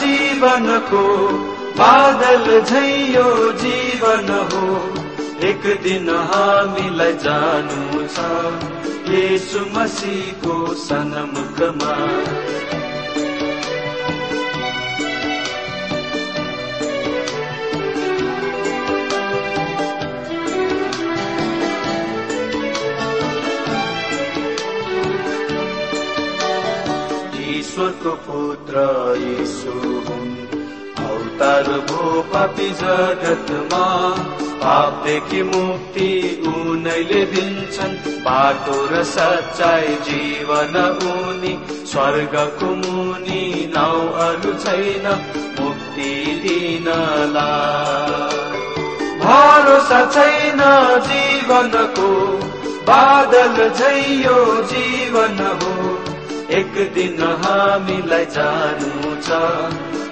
जीवनको बादल झैयो जीवन हो। एक दिन हामीलाई जानु छ। यसु मसीको सनमुखमा ईश्वरको पुत्र यीशु हुन् अवतार भो पापी जगतमा। पापदेखि मुक्ति उनैले दिन्छन्। बाटो र सच्चाइ जीवन उनी स्वर्गको मुनि नाउ अरू छैन। मुक्ति दिनला भरोसा छैन जीवनको। बादल झैयो जीवन हो। एक दिन हामीलाई जानु छ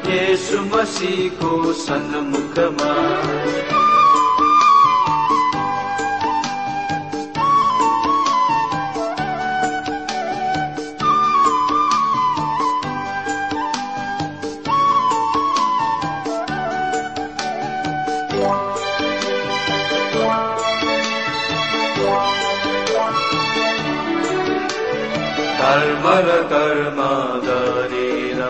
यसु मसीको सन्मुखमा। कर्म र कर्म गरेर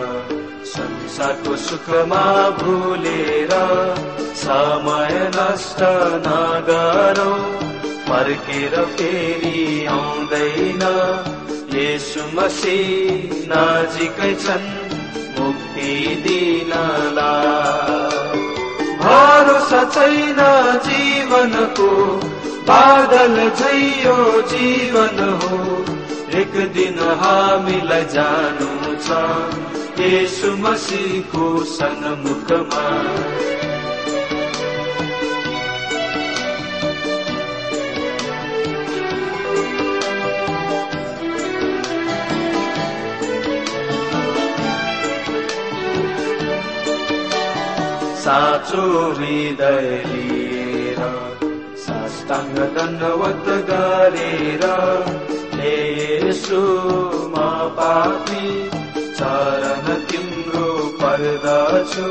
संसारको सुखमा भुलेर समय नष्ट नगरौ। फर्केर फेरि आउँदैन। यसु मसी नजिकै छन् मुक्ति दिनला। भरोसा छैन जीवनको बादल झैयो जीवन हो। एक दिन हामीलाई जानु छ यसु मसीको सन्मुखमा। साँचो हृदय लिएर साष्टाङ्ग दण्डवत गरेर यसुमा पापी चरण तिम्रो पर्दछु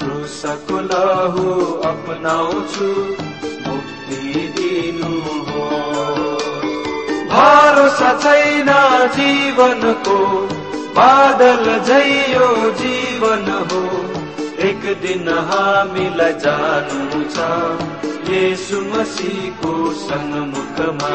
क्रुसको लहु अपनाउँछु मुक्ति दिनु हो। भरोसा छैन जीवनको बादल झैयो जीवन हो। एक दिन हामीलाई जानु छ यसु मसीको सन्मुखमा।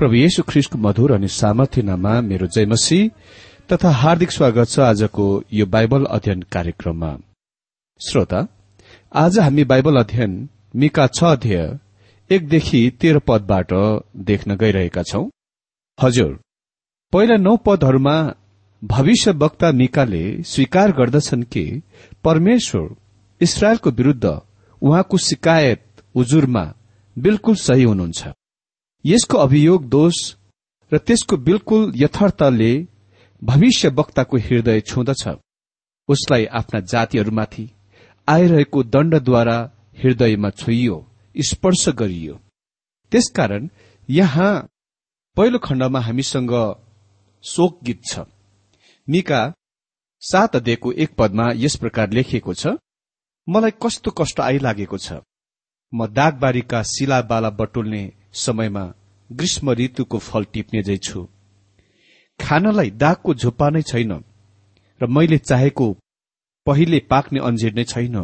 प्रभु येशु ख्रिस्टको मधुर अनि सामर्थ्य नाममा मेरो जयमसी तथा हार्दिक स्वागत छ आजको यो बाइबल अध्ययन कार्यक्रममा। श्रोता आज हामी बाइबल अध्ययन मिका छ अध्यय एकदेखि तेह्र पदबाट देख्न गइरहेका छौं। हजुर पहिला नौ पदहरूमा भविष्य वक्ता मिकाले स्वीकार गर्दछन् कि परमेश्वर इसरायलको विरूद्ध उहाँको शिकायत उजुरमा बिल्कुल सही हुनुहुन्छ। यसको अभियोग दोष र त्यसको बिल्कुल यथार्थले भविष्य वक्ताको हृदय छुँदछ। उसलाई आफ्ना जातिहरूमाथि आइरहेको दण्डद्वारा हृदयमा छोइयो स्पर्श गरियो। त्यसकारण यहाँ पहिलो खण्डमा हामीसँग शोक गीत छ। मिका सात अध्ययको एक पदमा यस प्रकार लेखिएको छ मलाई कस्तो कष्ट आइलागेको छ। म दागबारीका शिलाबाला बटुल्ने समयमा ग्रीष्म ऋतुको फल टिप्ने छु खानलाई दागको झुप्पा नै छैन र मैले चाहेको पहिले पाक्ने अन्जिर नै छैन।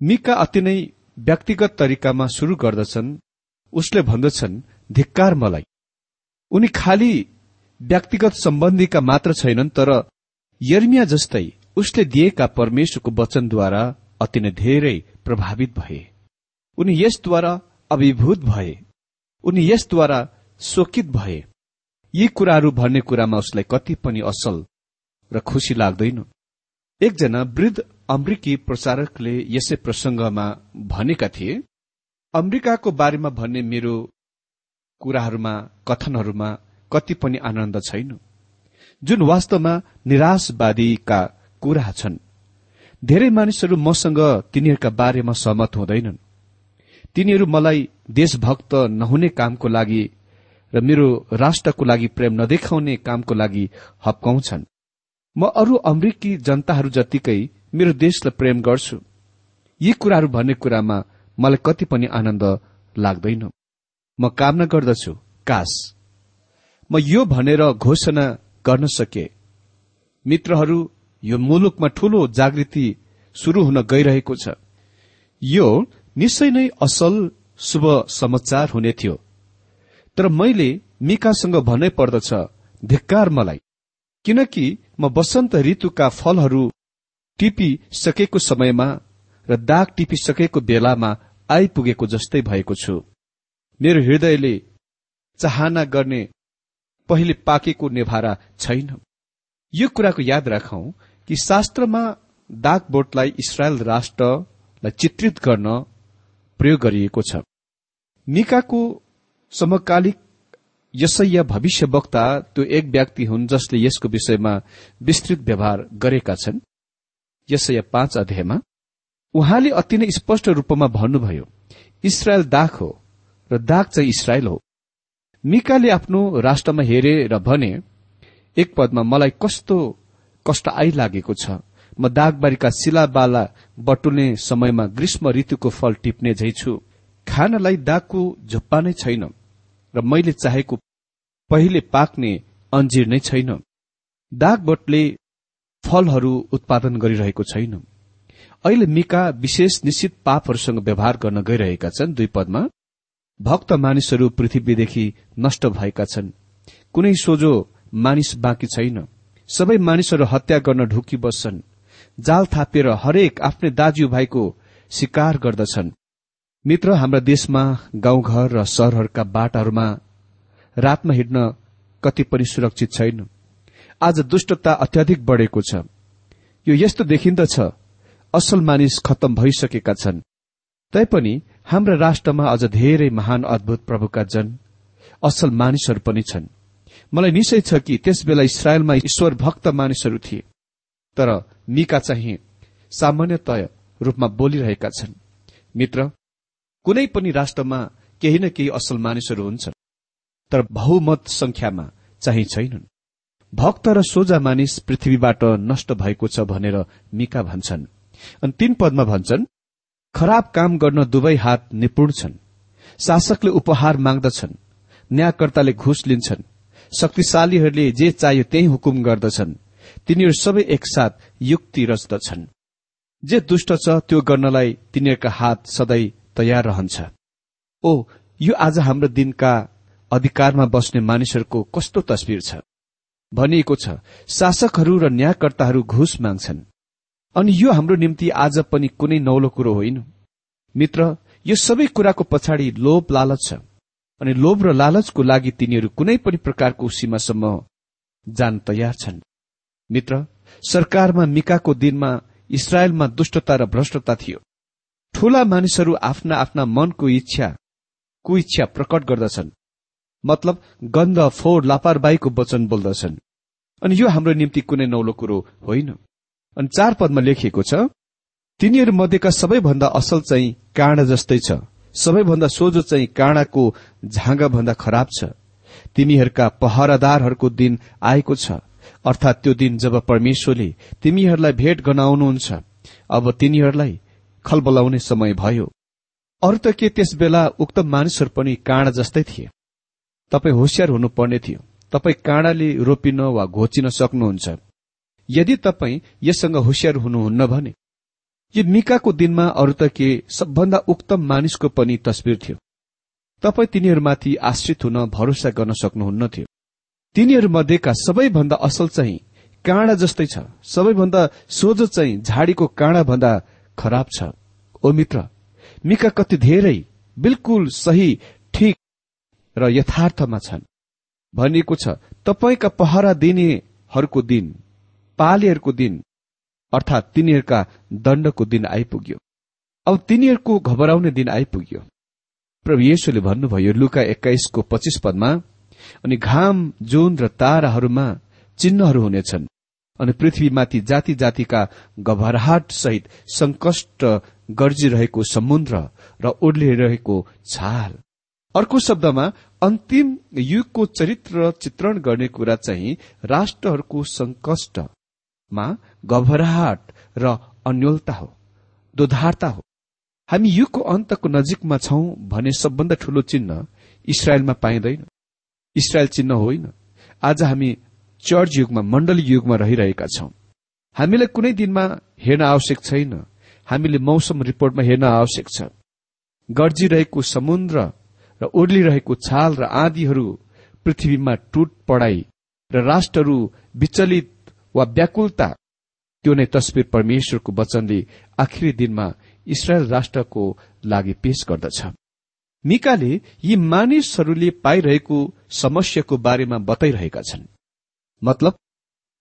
मिका अति नै व्यक्तिगत तरिकामा शुरू गर्दछन् उसले भन्दछन् धिक्कार मलाई। उनी खालि व्यक्तिगत सम्बन्धीका मात्र छैनन् तर यर्मिया जस्तै उसले दिएका परमेश्वरको वचनद्वारा अति नै धेरै प्रभावित भए। उनी यसद्वारा अभिभूत भए। उनी यसद्वारा शोकित भए। यी कुराहरू भन्ने कुरामा उसलाई कति पनि असल र खुशी लाग्दैन। एकजना वृद्ध अमेरिकी प्रचारकले यसै प्रसंगमा भनेका थिए अमेरिकाको बारेमा भन्ने मेरो कुराहरूमा कथनहरूमा कति पनि आनन्द छैन। जुन वास्तवमा निराशवादीका कुरा छन्। धेरै मानिसहरू मसँग तिनीहरूका बारेमा सहमत हुँदैनन्। तिनीहरू मलाई देशभक्त नहुने कामको लागि र मेरो राष्ट्रको लागि प्रेम नदेखाउने कामको लागि हप्काउँछन्। म अरू अमेरिकी जनताहरू जतिकै मेरो देशलाई प्रेम गर्छु यी कुराहरू भन्ने कुरामा मलाई कति पनि आनन्द लाग्दैन। म कामना गर्दछु काश म यो भनेर घोषणा गर्न सके। मित्रहरू यो मुलुकमा ठूलो जागृति शुरू हुन गइरहेको छ। यो निश्चय नै असल शुभ समाचार हुने थियो। तर मैले मिकासँग भन्नै पर्दछ धिक्कार मलाई। किनकि म वसन्त ऋतुका फलहरू टिपिसकेको समयमा र दाग टिपिसकेको बेलामा आइपुगेको जस्तै भएको छु। मेरो हृदयले चाहना गर्ने पहिले पाकेको नेभारा छैन। यो कुराको याद राखौं कि शास्त्रमा दागबोटलाई इसरायल राष्ट्रलाई चित्रित गर्न प्रयोग गरिएको छ। मिकाको समकालिक यसैया भविष्य वक्ता त्यो एक व्यक्ति हुन् जसले यसको विषयमा विस्तृत व्यवहार गरेका छन्। यसैया पाँच अध्यायमा उहाँले अति नै स्पष्ट रूपमा भन्नुभयो इसरायल दाग हो र दाग चाहिँ इसरायल हो। मिकाले आफ्नो राष्ट्रमा हेरे र भने एक पदमा मलाई कस्तो कष्ट आइलागेको छ। म दागबारीका शिलाबाला बटुल्ने समयमा ग्रीष्म ऋतुको फल टिप्ने झै छु खानलाई दागको झुप्पा नै छैन र मैले चाहेको पहिले पाक्ने अन्जिर नै छैन। दागबटले फलहरू उत्पादन गरिरहेको छैन। अहिले मिका विशेष निश्चित पापहरूसँग व्यवहार गर्न गइरहेका छन्। दुई पदमा भक्त मानिसहरू पृथ्वीदेखि नष्ट भएका छन्। कुनै सोझो मानिस बाँकी छैन। सबै मानिसहरू हत्या गर्न ढुकी बस्छन्। जाल थापेर हरेक आफ्नै दाजुभाइको शिकार गर्दछन्। मित्र हाम्रा देशमा गाउँघर र शहरहरूका बाटाहरूमा रातमा हिँड्न कति पनि सुरक्षित छैन। आज दुष्टता अत्याधिक बढ़ेको छ। यो यस्तो देखिन्दछ असल मानिस खत्तम भइसकेका छन्। तैपनि हाम्रा राष्ट्रमा अझ धेरै महान अद्भुत प्रभुका जन असल मानिसहरू पनि छन्। मलाई निश्चय छ कि त्यसबेला इसरायलमा ईश्वर भक्त मानिसहरू थिए। तर मिका चाहिँ सामान्यतय रूपमा बोलिरहेका छन्। मित्र कुनै पनि राष्ट्रमा केही न केही असल मानिसहरू हुन्छन् तर बहुमत संख्यामा चाहिँ छैनन्। भक्त र सोझा मानिस पृथ्वीबाट नष्ट भएको छ भनेर मिका भन्छन्। अनि तीन पदमा भन्छन् खराब काम गर्न दुवै हात निपुण छन् शासकले उपहार माग्दछन् न्यायकर्ताले घुस लिन्छन् शक्तिशालीहरूले जे चाहियो त्यही हुकुम गर्दछन्। तिनीहरू सबै एकसाथ युक्ति रच्दछन् जे दुष्ट छ त्यो गर्नलाई तिनीहरूका हात सधैँ तयार रहन्छ। ओ यो आज हाम्रो दिनका अधिकारमा बस्ने मानिसहरूको कस्तो तस्विर छ? भनिएको छ शासकहरू र न्यायकर्ताहरू घुस माग्छन्। अनि यो हाम्रो निम्ति आज पनि कुनै नौलो कुरो होइन। मित्र यो सबै कुराको पछाडि लोभ लालच छ। अनि लोभ र लालचको लागि तिनीहरू कुनै पनि प्रकारको सीमासम्म जान तयार छन्। मित्र सरकारमा मिकाको दिनमा इसरायलमा दुष्टता र भ्रष्टता थियो। ठूला मानिसहरू आफ्ना आफ्ना मनको इच्छा कुइच्छा प्रकट गर्दछन्। मतलब गन्ध फोहोर लापरवाहीको वचन बोल्दछन्। अनि यो हाम्रो निम्ति कुनै नौलो कुरो होइन। अनि चार पदमा लेखिएको छ तिनीहरू मध्येका सबैभन्दा असल चाहिँ काँडा जस्तै छ। सबैभन्दा सोझो चाहिँ काँडाको झाँगा भन्दा खराब छ। तिमीहरूका पहरादारहरूको दिन आएको छ। अर्थात त्यो दिन जब परमेश्वरले तिमीहरूलाई भेट गनाउनुहुन्छ अब तिनीहरूलाई खलबलाउने समय भयो। अरू त के त्यस बेला उक्त मानिसहरू पनि काँडा जस्तै थिए? तपाईँ होसियार हुनुपर्ने थियो। तपाईँ काँडाले रोपिन वा घोचिन सक्नुहुन्छ। यदि तपाईँ यससँग होसियार हुनुहुन्न भने यो मिकाको दिनमा अरू त के सबभन्दा उक्तम मानिसको पनि तस्विर थियो। तपाईँ तिनीहरूमाथि आश्रित हुन भरोसा गर्न सक्नुहुन्न थियो। तिनीहरू मध्येका सबैभन्दा असल चाहिँ काँडा जस्तै छ। सबैभन्दा सोझो चाहिँ झाडीको काँडा भन्दा खराब छ। ओ मित्र मिका कति धेरै बिल्कुल सही ठिक र यथार्थमा छन्। भनिएको छ तपाईँका पहरा दिनेहरूको दिन पालेहरूको दिन अर्थात तिनीहरूका दण्डको दिन आइपुग्यो। अब तिनीहरूको घबराउने दिन आइपुग्यो। प्रभु येशुले भन्नुभयो लुका एक्काइसको पच्चिस पदमा अनि घाम जुन र ताराहरूमा चिन्हहरू हुनेछन्। अनि पृथ्वीमाथि जाति जातिका घबराहट सहित संकष्ट गर्जिरहेको समुद्र र ओर्लिरहेको छाल। अर्को शब्दमा अन्तिम युगको चरित्र चित्रण गर्ने कुरा चाहिँ राष्ट्रहरूको संकष्टमा घबराहट र अन्यलता हो दोधारता हो। हामी युगको अन्तको नजिकमा छौं भने सबभन्दा ठूलो चिन्ह इसरायलमा पाइँदैन। इसरायल चिन्ह होइन। आज हामी चर्च युगमा मण्डली युगमा रहिरहेका छौं। हामीलाई कुनै दिनमा हेर्न आवश्यक छैन। हामीले मौसम रिपोर्टमा हेर्न आवश्यक छ। गर्जिरहेको समुद्र र ओर्लिरहेको छाल र आँधीहरू पृथ्वीमा टुट पड़ाई र राष्ट्रहरू विचलित वा व्याकुलता त्यो नै तस्विर परमेश्वरको वचनले आखिरी दिनमा इसरायल राष्ट्रको लागि पेश गर्दछ। मिकाले यी मानिसहरूले पाइरहेको समस्याको बारेमा बताइरहेका छन्। मतलब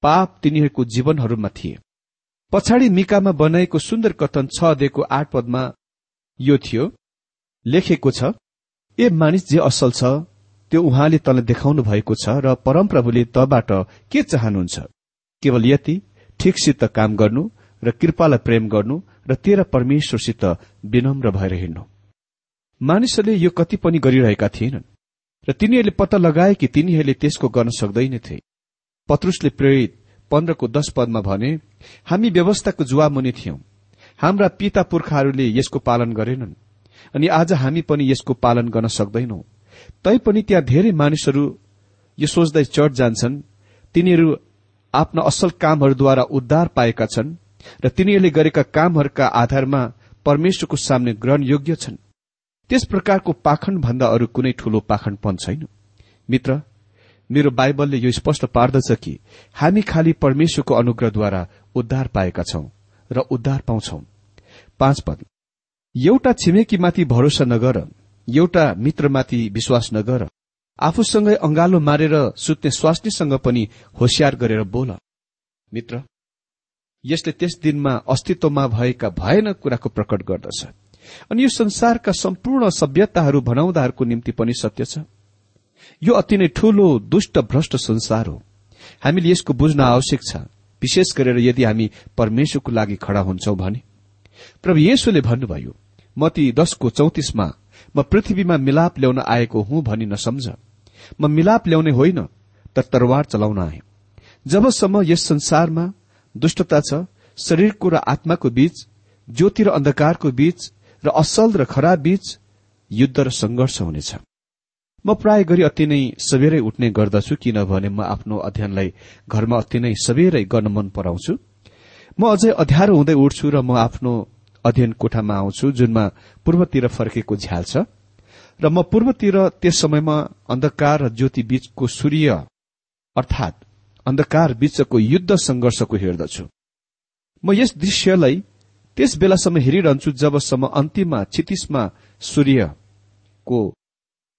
पाप तिनीहरूको जीवनहरूमा थिए। पछाडि मिकामा बनाएको सुन्दर कथन छ दिएको आठ पदमा यो थियो लेखेको छ ए मानिस जे असल छ त्यो उहाँले तँलाई देखाउनु भएको छ र परमप्रभुले तबाट के चाहनुहुन्छ? केवल यति ठिकसित काम गर्नु र कृपालाई प्रेम गर्नु र तेरा परमेश्वरसित विनम्र भएर हिँड्नु। मानिसहरूले यो कति पनि गरिरहेका थिएनन्। र तिनीहरूले पत्ता लगाए कि तिनीहरूले त्यसको गर्न सक्दैनथे पत्रुसले प्रेरित पन्ध्रको दश पदमा भने हामी व्यवस्थाको जुवामुनि थियौं। हाम्रा पिता पुर्खाहरूले यसको पालन गरेनन् अनि आज हामी पनि यसको पालन गर्न सक्दैनौ। तैपनि त्यहाँ धेरै मानिसहरू यो सोच्दै चर्च जान्छन्। तिनीहरू आफ्ना असल कामहरूद्वारा उद्धार पाएका छन् र तिनीहरूले गरेका कामहरूका आधारमा परमेश्वरको सामने ग्रहण योग्य छन्। त्यस प्रकारको पाखण्ड भन्दा अरू कुनै ठूलो पाखण्डपन छैन। मित्र मेरो बाइबलले यो स्पष्ट पार्दछ कि हामी खालि परमेश्वरको अनुग्रहद्वारा उद्धार पाएका छौं र उद्धार पाउँछौ। पाँच पद। एउटा छिमेकीमाथि भरोसा नगर एउटा मित्रमाथि विश्वास नगर आफूसँगै अंगालो मारेर सुत्ने स्वास्नीसँग पनि होसियार गरेर बोल। मित्र यसले त्यस दिनमा अस्तित्वमा भएका भएन कुराको प्रकट गर्दछ। अनि यो संसारका सम्पूर्ण सभ्यताहरू भनाउँदाहरूको निम्ति पनि सत्य छ। यो अति नै ठूलो दुष्ट भ्रष्ट संसार हो। हामीले यसको बुझ्न आवश्यक छ विशेष गरेर यदि हामी परमेश्वरको लागि खड़ा हुन्छौ भने। प्रभु येशुले भन्नुभयो मती दशको चौतिसमा म पृथ्वीमा मिलाप ल्याउन आएको हुँ भनी नसम्झ। म मिलाप ल्याउने होइन तर तरवार चलाउन आए। जबसम्म यस संसारमा दुष्टता छ शरीरको र आत्माको बीच ज्योति र अन्धकारको बीच र असल र खराब बीच युद्ध र संघर्ष हुनेछ। म प्राय गरी अति नै सबेरै उठ्ने गर्दछु किनभने म आफ्नो अध्ययनलाई घरमा अति नै सबेरै गर्न मन पराउँछु। म अझै अध्यारो हुँदै उठ्छु र म आफ्नो अध्ययन कोठामा आउँछु जुनमा पूर्वतिर फर्केको झ्याल छ। र म पूर्वतिर त्यस समयमा अन्धकार र ज्योति बीचको सूर्य अर्थात अन्धकार बीचको युद्ध संघर्षको हेर्दछु। म यस दृश्यलाई त्यस बेलासम्म हेरिरहन्छु जबसम्म अन्तिममा क्षितिसमा सूर्यको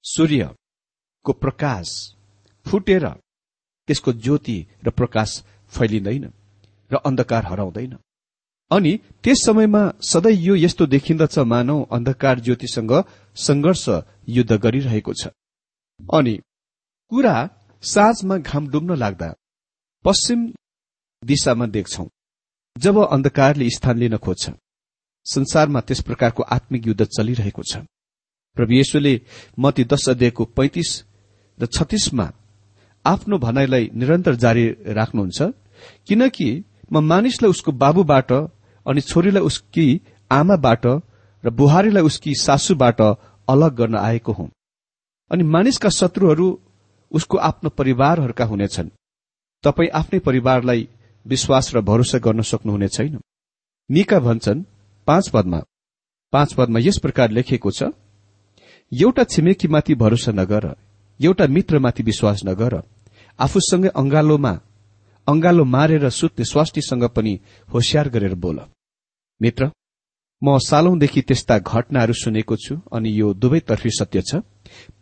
सूर्यको प्रकाश फुटेर त्यसको ज्योति र प्रकाश फैलिँदैन र अन्धकार हराउँदैन। अनि त्यस समयमा सधैँ यो यस्तो देखिन्दछ मानौ अन्धकार ज्योतिसँग संघर्ष युद्ध गरिरहेको छ। अनि कुरा साँझमा घाम डुब्न लाग्दा पश्चिम दिशामा देख्छौ। जब अन्धकारले स्थान लिन खोज्छ संसारमा त्यस प्रकारको आत्मिक युद्ध चलिरहेको छ। प्रभु येशुले मती दश अध्यायको पैंतिस र छत्तीसमा आफ्नो भनाइलाई निरन्तर जारी राख्नुहुन्छ किनकि म मानिसलाई उसको बाबुबाट अनि छोरीलाई उसकी आमाबाट र बुहारीलाई उसकी सासूबाट अलग गर्न आएको हुँ। अनि मानिसका शत्रुहरू उसको आफ्नो परिवारहरूका हुनेछन्। तपाई आफ्नै परिवारलाई विश्वास र भरोसा गर्न सक्नुहुने छैन। निका भन्छन् पाँच पदमा पाँच पदमा यस प्रकार लेखिएको छ एउटा छिमेकीमाथि भरोसा नगर एउटा मित्रमाथि विश्वास नगर आफूसँगै अंगालोमा अंगालो मारेर सुत्ने स्वास्टीसँग पनि होसियार गरेर बोल। मित्र म सालौंदेखि त्यस्ता घटनाहरू सुनेको छु अनि यो दुवैतर्फी सत्य छ।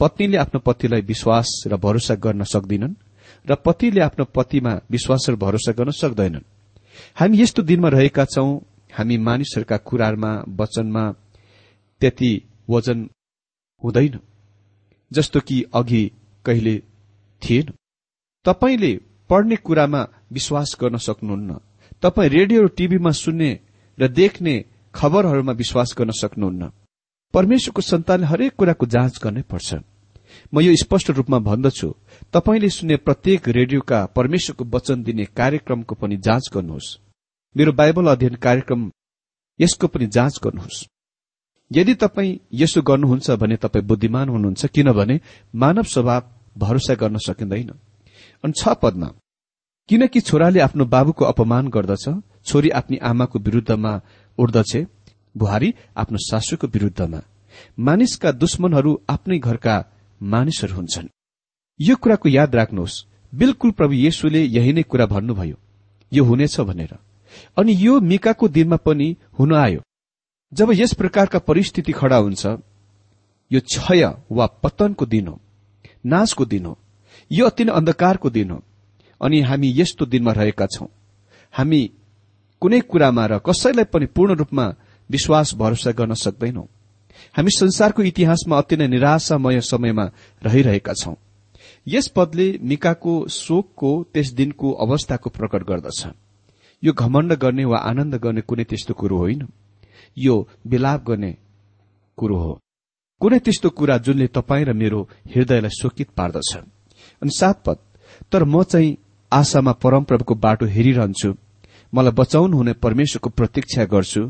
पत्नीले आफ्नो पतिलाई विश्वास र भरोसा गर्न सक्दिनन्। र पतिले आफ्नो पतिमा विश्वास र भरोसा गर्न सक्दैनन्। हामी यस्तो दिनमा रहेका छौं हामी मानिसहरूका कुराहरूमा वचनमा त्यति वजन हुँदैन जस्तो कि अघि कहिले थिएन। तपाईँले पढ्ने कुरामा विश्वास गर्न सक्नुहुन्न। तपाईँ रेडियो र टीभीमा सुन्ने र देख्ने खबरहरूमा विश्वास गर्न सक्नुहुन्न। परमेश्वरको सन्तानले हरेक कुराको जाँच गर्नै पर्छ। म यो स्पष्ट रूपमा भन्दछु। तपाईँले सुन्ने प्रत्येक रेडियोका परमेश्वरको वचन दिने कार्यक्रमको पनि जाँच गर्नुहोस्। मेरो बाइबल अध्ययन कार्यक्रम यसको पनि जाँच गर्नुहोस्। यदि तपाईँ यसो गर्नुहुन्छ भने तपाईँ बुद्धिमान हुनुहुन्छ किनभने मानव स्वभाव भरोसा गर्न सकिँदैन। अनि छ पदमा किनकि छोराले आफ्नो बाबुको अपमान गर्दछ छोरी आफ्नी आमाको विरूद्धमा उठ्दछ बुहारी आफ्नो सासूको विरूद्धमा। मानिसका दुश्मनहरू आफ्नै घरका मानिसहरू हुन्छन्। यो कुराको याद राख्नुहोस्। बिल्कुल प्रभु येशुले यही नै कुरा भन्नुभयो। यो हुनेछ भनेर। अनि यो मिकाको दिनमा पनि हुन आयो। जब यस प्रकारका परिस्थिति खड़ा हुन्छ यो क्षय वा पतनको दिन हो नाशको दिन हो यो अति नै अन्धकारको दिन हो अनि हामी यस्तो दिनमा रहेका छौं। हामी कुनै कुरामा र कसैलाई पनि पूर्ण रूपमा विश्वास भरोसा गर्न सक्दैनौ। हामी संसारको इतिहासमा अति नै निराशामय समयमा रहिरहेका छौं। यस पदले मिकाको शोकको त्यस दिनको अवस्थाको प्रकट गर्दछ। यो घमण्ड गर्ने वा आनन्द गर्ने कुनै त्यस्तो कुरो होइन। यो विलाप गर्ने कुरो हो। कुनै त्यस्तो कुरा जुनले तपाईँ र मेरो हृदयलाई शोकित पार्दछ। अनि सात पद तर म चाहिँ आशामा परमप्रभुको बाटो हेरिरहन्छु। मलाई बचाउनु हुने परमेश्वरको प्रतीक्षा गर्छु।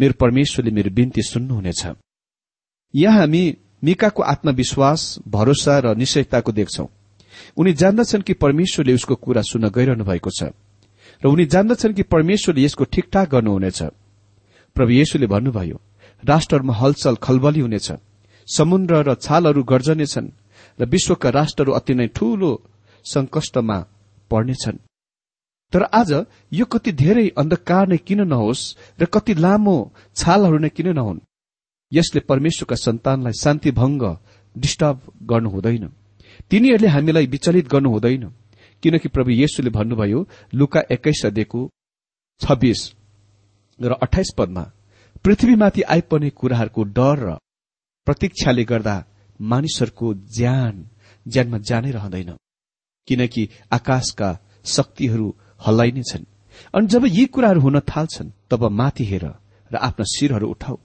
मेरो परमेश्वरले मेरो बिन्ती सुन्नुहुनेछ। यहाँ हामी मिकाको आत्मविश्वास भरोसा र निश्चयताको देख्छौ। उनी जान्दछन् कि परमेश्वरले उसको कुरा सुन्न गइरहनु भएको छ र उनी जान्दछन् कि परमेश्वरले यसको ठिकठाक गर्नुहुनेछ। प्रभु येशुले भन्नुभयो राष्ट्रहरूमा हलचल खलबली हुनेछ समुद्र र छालहरू गर्जनेछन् र विश्वका राष्ट्रहरू अति नै ठूलो संकष्टमा पर्नेछन्। तर आज यो कति धेरै अन्धकार नै किन नहोस् र कति लामो छालहरू नै किन नहुन्? यसले परमेश्वरका सन्तानलाई शान्ति भंग डिस्टर्ब गर्नु हुँदैन। तिनीहरूले हामीलाई विचलित गर्नु हुँदैन। किनकि प्रभु येशुले भन्नुभयो लुका एक्काइस अध्ययको छब्बीस र अठाइस पदमा पृथ्वीमाथि आइपर्ने कुराहरूको डर र प्रतीक्षाले गर्दा मानिसहरूको ज्यान ज्यानमा जानै रहँदैन। किनकि आकाशका शक्तिहरू हल्लाइनेछन् अनि जब यी कुराहरू हुन थाल्छन् तब माथि हेर र आफ्ना शिरहरू उठाऊ।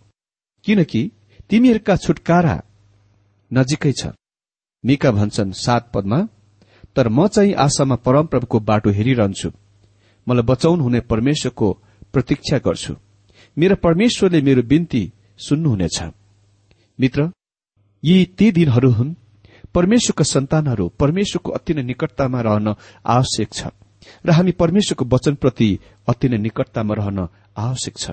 किनकि तिमीहरूका छुटकारा नजिकै छ। मिका भन्छन् सात पदमा तर म चाहिँ आशामा परमप्रभुको बाटो हेरिरहन्छु। मलाई बचाउनु हुने परमेश्वरको प्रतीक्षा गर्छु। मेरो परमेश्वरले मेरो बिन्ती सुन्नुहुनेछ। मित्र यी ती दिनहरू हुन् परमेश्वरका सन्तानहरू परमेश्वरको अति नै निकटतामा रहन आवश्यक छ र हामी परमेश्वरको वचनप्रति अति नै निकटतामा रहन आवश्यक छ।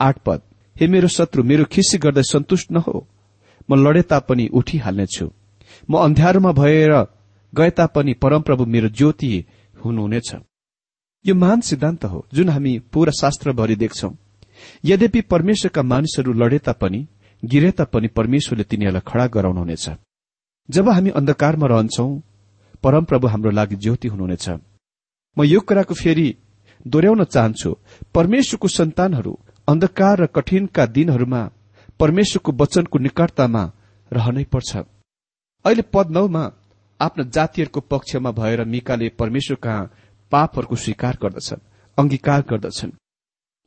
आठ पद। हे मेरो शत्रु मेरो खिसी गर्दै सन्तुष्ट नहो। म लडे तापनि उठिहाल्नेछु। म अन्ध्यारोमा भएर गए तापनि परमप्रभु मेरो ज्योति हुनुहुनेछ। यो महान सिद्धान्त हो जुन हामी पूरा शास्त्रभरि देख्छौं। यद्यपि परमेश्वरका मानिसहरू लडे तापनि गिरे तापनि परमेश्वरले तिनीहरूलाई खड़ा गराउनुहुनेछ। जब हामी अन्धकारमा रहन्छौ परमप्रभु हाम्रो लागि ज्योति हुनुहुनेछ। म यो कुराको फेरि दोहोऱ्याउन चाहन्छु परमेश्वरको सन्तानहरू अन्धकार र कठिनका दिनहरूमा परमेश्वरको वचनको निकटतामा रहनै पर्छ। अहिले पद नौमा आफ्ना जातिहरूको पक्षमा भएर मिकाले परमेश्वर कहाँ पापहरूको स्वीकार गर्दछन् अंगीकार गर्दछन्।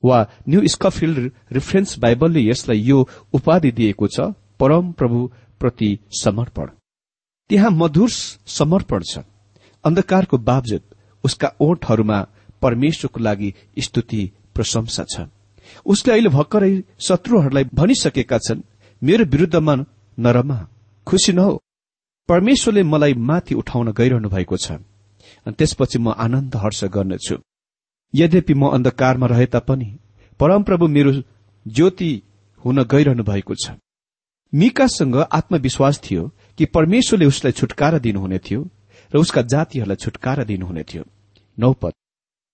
वा न्यू स्कफिल्ड रिफरेन्स बाइबलले यसलाई यो उपाधि दिएको छ परम प्रभु प्रति समर्पण। त्यहाँ मधुर समर्पण छ। अन्धकारको बावजुद उसका ओठहरूमा परमेश्वरको लागि स्तुति प्रशंसा छ। उसले अहिले भर्खरै शत्रुहरूलाई भनिसकेका छन्। मेरो विरूद्धमा नरमा खुशी नहो। परमेश्वरले मलाई माथि उठाउन गइरहनु भएको छ। अनि त्यसपछि म आनन्द हर्ष गर्नेछु। यद्यपि म अन्धकारमा रहे तापनि परमप्रभु मेरो ज्योति हुन गइरहनु भएको छ। मिकासँग आत्मविश्वास थियो कि परमेश्वरले उसलाई छुटकारा दिनुहुने थियो र उसका जातिहरूलाई छुटकारा दिनुहुने थियो। नौपद।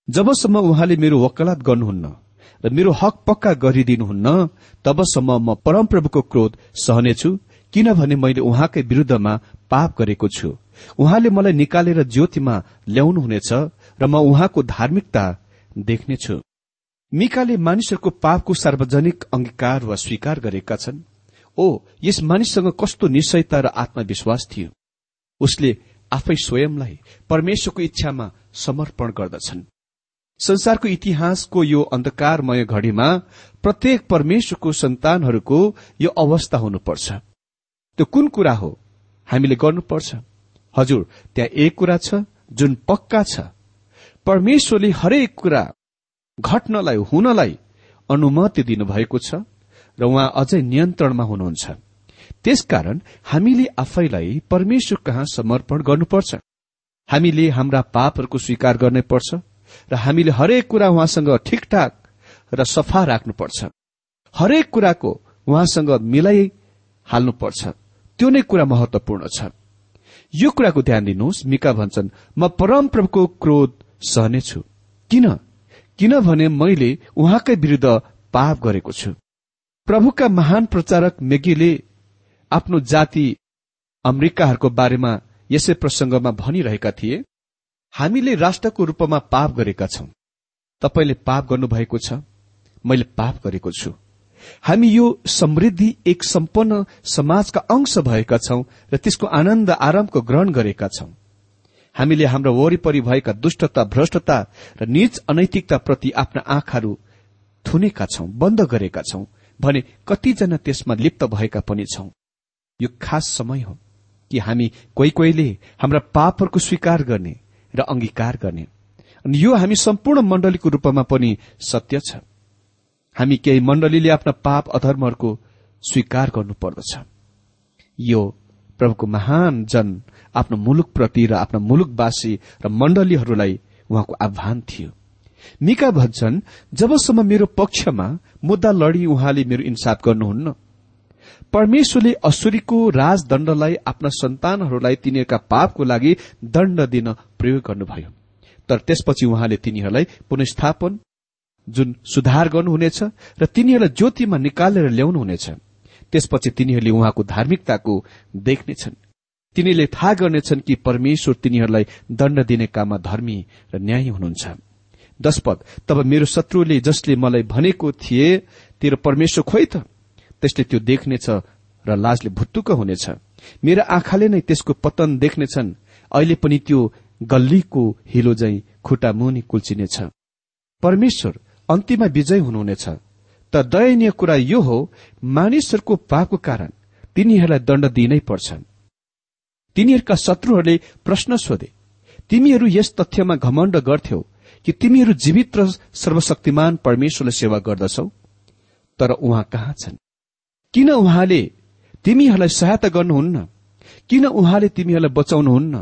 जबसम्म उहाँले मेरो वकालत गर्नुहुन्न र मेरो हक पक्का गरिदिनुहुन्न तबसम्म म परमप्रभुको क्रोध सहनेछु किनभने मैले उहाँकै विरूद्धमा पाप गरेको छु। उहाँले मलाई निकालेर ज्योतिमा ल्याउनुहुनेछ र म उहाँको धार्मिकता देख्नेछु। मिकाले मानिसहरूको पापको सार्वजनिक अंगीकार वा स्वीकार गरेका छन्। ओ यस मानिससँग कस्तो निश्चयता र आत्मविश्वास थियो। उसले आफै स्वयंलाई परमेश्वरको इच्छामा समर्पण गर्दछन्। संसारको इतिहासको यो अन्धकारमय घड़ीमा प्रत्येक परमेश्वरको सन्तानहरूको यो अवस्था हुनुपर्छ। त्यो कुन कुरा हो? हामीले गर्नुपर्छ। हजुर त्यहाँ एक कुरा छ जुन पक्का छ। परमेश्वरले हरेक कुरा घट्नलाई हुनलाई अनुमति दिनुभएको छ र उहाँ अझै नियन्त्रणमा हुनुहुन्छ। त्यसकारण हामीले आफैलाई परमेश्वर कहाँ समर्पण गर्नुपर्छ। हामीले हाम्रा पापहरूको स्वीकार गर्नै पर्छ र हामीले हरेक कुरा उहाँसँग ठिकठाक र सफा राख्नुपर्छ। हरेक कुराको उहाँसँग मिलाइ हाल्नुपर्छ। त्यो नै कुरा महत्वपूर्ण छ। यो कुराको ध्यान दिनुहोस् मिका भन्छन् म परमप्रभुको क्रोध सहनेछु। किन? किनभने मैले उहाँकै विरूद्ध पाप गरेको छु। प्रभुका महान प्रचारक मेगीले आफ्नो जाति अमेरिकाहरूको बारेमा यसै प्रसंगमा भनिरहेका थिए। हामीले राष्ट्रको रूपमा पाप गरेका छौं। तपाईँले पाप गर्नुभएको छ। मैले पाप गरेको छु। हामी यो समृद्धि एक सम्पन्न समाजका अंश भएका छौं र त्यसको आनन्द आरामको ग्रहण गरेका छौं। हामीले हाम्रो वरिपरि भएका दुष्टता भ्रष्टता र निज अनैतिकताप्रति आफ्ना आँखाहरू थुनेका छौं बन्द गरेका छौं भने कतिजना त्यसमा लिप्त भएका पनि छौं। यो खास समय हो कि हामी कोही कोहीले हाम्रा पापहरूको स्वीकार गर्ने र अंगीकार गर्ने। अनि यो हामी सम्पूर्ण मण्डलीको रूपमा पनि सत्य छ। हामी केही मण्डलीले आफ्ना पाप अधर्महरूको स्वीकार गर्नुपर्दछ। यो प्रभुको महान जन आफ्नो मुलुकप्रति र आफ्ना मुलुकवासी र मण्डलीहरूलाई उहाँको आह्वान थियो। मिका भन्छन् जबसम्म मेरो पक्षमा मुद्दा लड़ी उहाँले मेरो इन्साफ गर्नुहुन्न परमेश्वरले असुरीको राजदण्डलाई आफ्ना सन्तानहरूलाई तिनीहरूका पापको लागि दण्ड दिन प्रयोग गर्नुभयो। तर त्यसपछि उहाँले तिनीहरूलाई पुनस्थापन जुन सुधार गर्नुहुनेछ र तिनीहरूलाई ज्योतिमा निकालेर ल्याउनुहुनेछ त्यसपछि तिनीहरूले उहाँको धार्मिकताको देख्नेछन्। तिनीहरूले थाहा गर्नेछन् कि परमेश्वर तिनीहरूलाई दण्ड दिने काममा धर्मी र न्यायी हुनुहुन्छ। दशपद तब मेरो शत्रुले जसले मलाई भनेको थिए तेरो परमेश्वर खोइ त? त्यसले त्यो देख्नेछ र लाजले भुत्तुक हुनेछ। मेरा आँखाले नै त्यसको पतन देख्नेछन्। अहिले पनि त्यो गल्लीको हिलो झै खुट्टा मुनि कुल्चिनेछ। परमेश्वर अन्तिममा विजय हुनुहुनेछ। त दयनीय कुरा यो हो मानिसहरूको पापको कारण तिनीहरूलाई दण्ड दिइनै पर्छ तिनीहरूका शत्रुहरूले प्रश्न सोधे तिमीहरू यस तथ्यमा घमण्ड गर्थ्यौ कि तिमीहरू जीवित र सर्वशक्तिमान परमेश्वरलाई सेवा गर्दछौ? तर उहाँ कहाँ छन्? किन उहाँले तिमीहरूलाई सहायता गर्नुहुन्न? किन उहाँले तिमीहरूलाई बचाउनुहुन्न?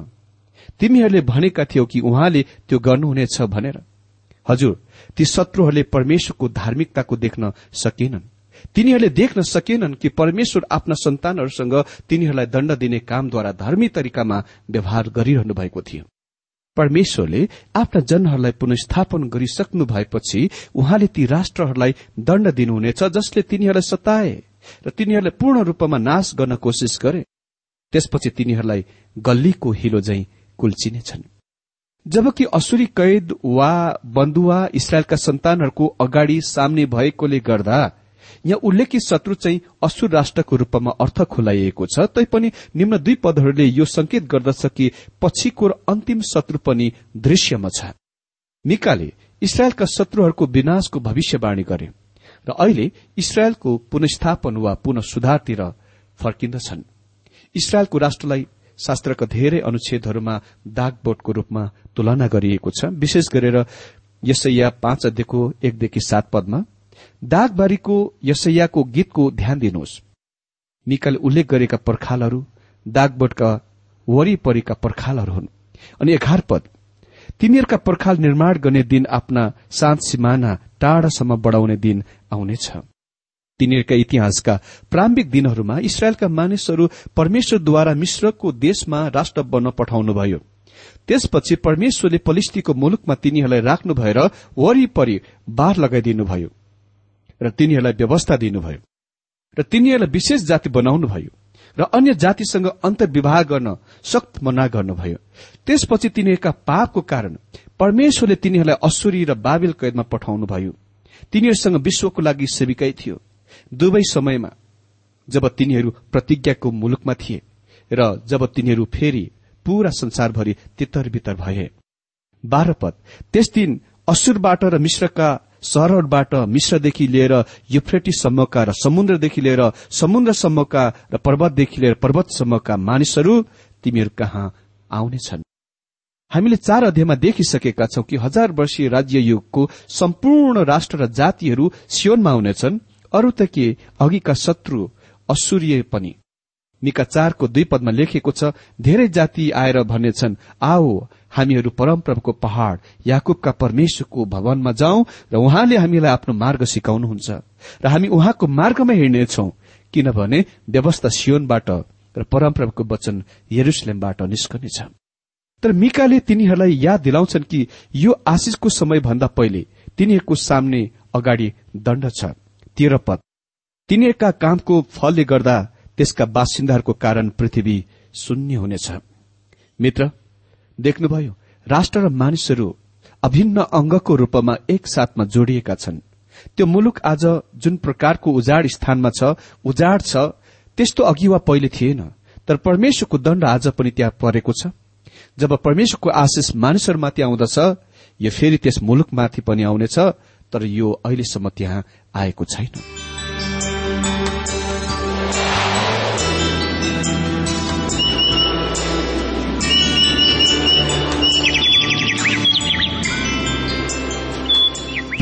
तिमीहरूले भनेका थियौ कि उहाँले त्यो गर्नुहुनेछ भनेर। हजुर ती शत्रुहरूले परमेश्वरको धार्मिकताको देख्न सकेनन्। तिनीहरूले देख्न सकेनन् कि परमेश्वर आफ्ना सन्तानहरूसँग तिनीहरूलाई दण्ड दिने कामद्वारा धर्मी तरिकामा व्यवहार गरिरहनु भएको थियो। परमेश्वरले आफ्ना जनहरूलाई पुनस्थापन गरिसक्नु भएपछि उहाँले ती राष्ट्रहरूलाई दण्ड दिनुहुनेछ जसले तिनीहरूलाई सताए। र तिनीहरूलाई पूर्ण रूपमा नाश गर्न कोसिस गरे। त्यसपछि तिनीहरूलाई गल्लीको हिलो झै कुल्चिनेछन्। जबकि असुरी कैद वा बन्धुवा इसरायलका सन्तानहरूको अगाडि सामने भएकोले गर्दा यहाँ उल्लेखित शत्रु चाहिँ असुर राष्ट्रको रूपमा अर्थ खुलाइएको छ तैपनि निम्न दुई पदहरूले यो संकेत गर्दछ कि पछिको अन्तिम शत्रु पनि दृश्यमा छ। मिकाले इसरायलका शत्रुहरूको विनाशको भविष्यवाणी गरे। र अहिले इसरायलको पुनस्थापन वा पुनः सुधारतिर फर्किन्दछन्। इसरायलको राष्ट्रलाई शास्त्रका धेरै अनुच्छेदहरूमा दागबोटको रूपमा तुलना गरिएको छ। विशेष गरेर यसैया पाँच अध्ययको एकदेखि सात पदमा दागबारीको यसैयाको गीतको ध्यान दिनुहोस्। मिकाले उल्लेख गरेका पर्खालहरू दागबोटका वरिपरिका पर्खालहरू हुन्। अनि एघार पद तिनीहरूका पर्खाल निर्माण गर्ने दिन आफ्ना शान्त सिमाना टाढासम्म बढ़ाउने दिन आउनेछ। तिनीहरूका इतिहासका प्रारम्भिक दिनहरूमा इसरायलका मानिसहरू परमेश्वरद्वारा मिश्रको देशमा राष्ट्र बन्न पठाउनुभयो। त्यसपछि परमेश्वरले पलिस्तीको मुलुकमा तिनीहरूलाई राख्नु भएर वरिपरि बार लगाइदिनुभयो र तिनीहरूलाई व्यवस्था दिनुभयो र तिनीहरूलाई विशेष जाति बनाउनुभयो र अन्य जातिसँग अन्तर्विवाह गर्न सक्त मना गर्नुभयो। त्यसपछि तिनीहरूका पापको कारण परमेश्वरले तिनीहरूलाई असुरी र बाबिल कैदमा पठाउनुभयो तिनीहरूसँग विश्वको लागि सेविकै थियो। दुवै समयमा जब तिनीहरू प्रतिज्ञाको मुलुकमा थिए र जब तिनीहरू फेरि पूरा संसारभरि तितर बितर भए। बाह्र पद। त्यस दिन असुरबाट र मिश्रका शहरहरूबाट मिश्रदेखि लिएर युफ्रेटिसम्मका र समुद्रदेखि लिएर समुद्रसम्मका र पर्वतदेखि लिएर पर्वतसम्मका मानिसहरू तिमीहरू कहाँ आउनेछन्? हामीले चार अध्यायमा देखिसकेका छौं कि हजार वर्षीय राज्य युगको सम्पूर्ण राष्ट्र र जातिहरू सियोनमा आउनेछन् अरू त के? अघिका शत्रु असुर्य पनि। मिका चारको दुई पदमा लेखेको छ धेरै जाति आएर भन्नेछन् आओ हामीहरू परमप्रभुको पहाड़ याकुबका परमेश्वरको भवनमा जाउँ र उहाँले हामीलाई आफ्नो मार्ग सिकाउनुहुन्छ। र हामी उहाँको मार्गमा हिँड्नेछौ किनभने व्यवस्था सियोनबाट र परमप्रभुको वचन यरुसलेमबाट निस्कनेछ। तर मिकाले तिनीहरूलाई याद दिलाउँछन् कि यो आशिषको समय भन्दा पहिले तिनीहरूको सामने अगाडि दण्ड छ। तेह्र पद। तिनीहरूका कामको फलले गर्दा त्यसका बासिन्दाहरूको कारण पृथ्वी शून्य हुनेछ। मित्र देख्नुभयो राष्ट्र र मानिसहरू अभिन्न अंगको रूपमा एकसाथमा जोडिएका छन्। त्यो मुलुक आज जुन प्रकारको उजाड स्थानमा छ उजाड छ त्यस्तो अघि वा पहिले थिएन। तर परमेश्वरको दण्ड आज पनि त्यहाँ परेको छ। जब परमेश्वरको आशिष मानिसहरूमाथि आउँदछ यो फेरि त्यस मुलुकमाथि पनि आउनेछ तर यो अहिलेसम्म त्यहाँ आएको छैन।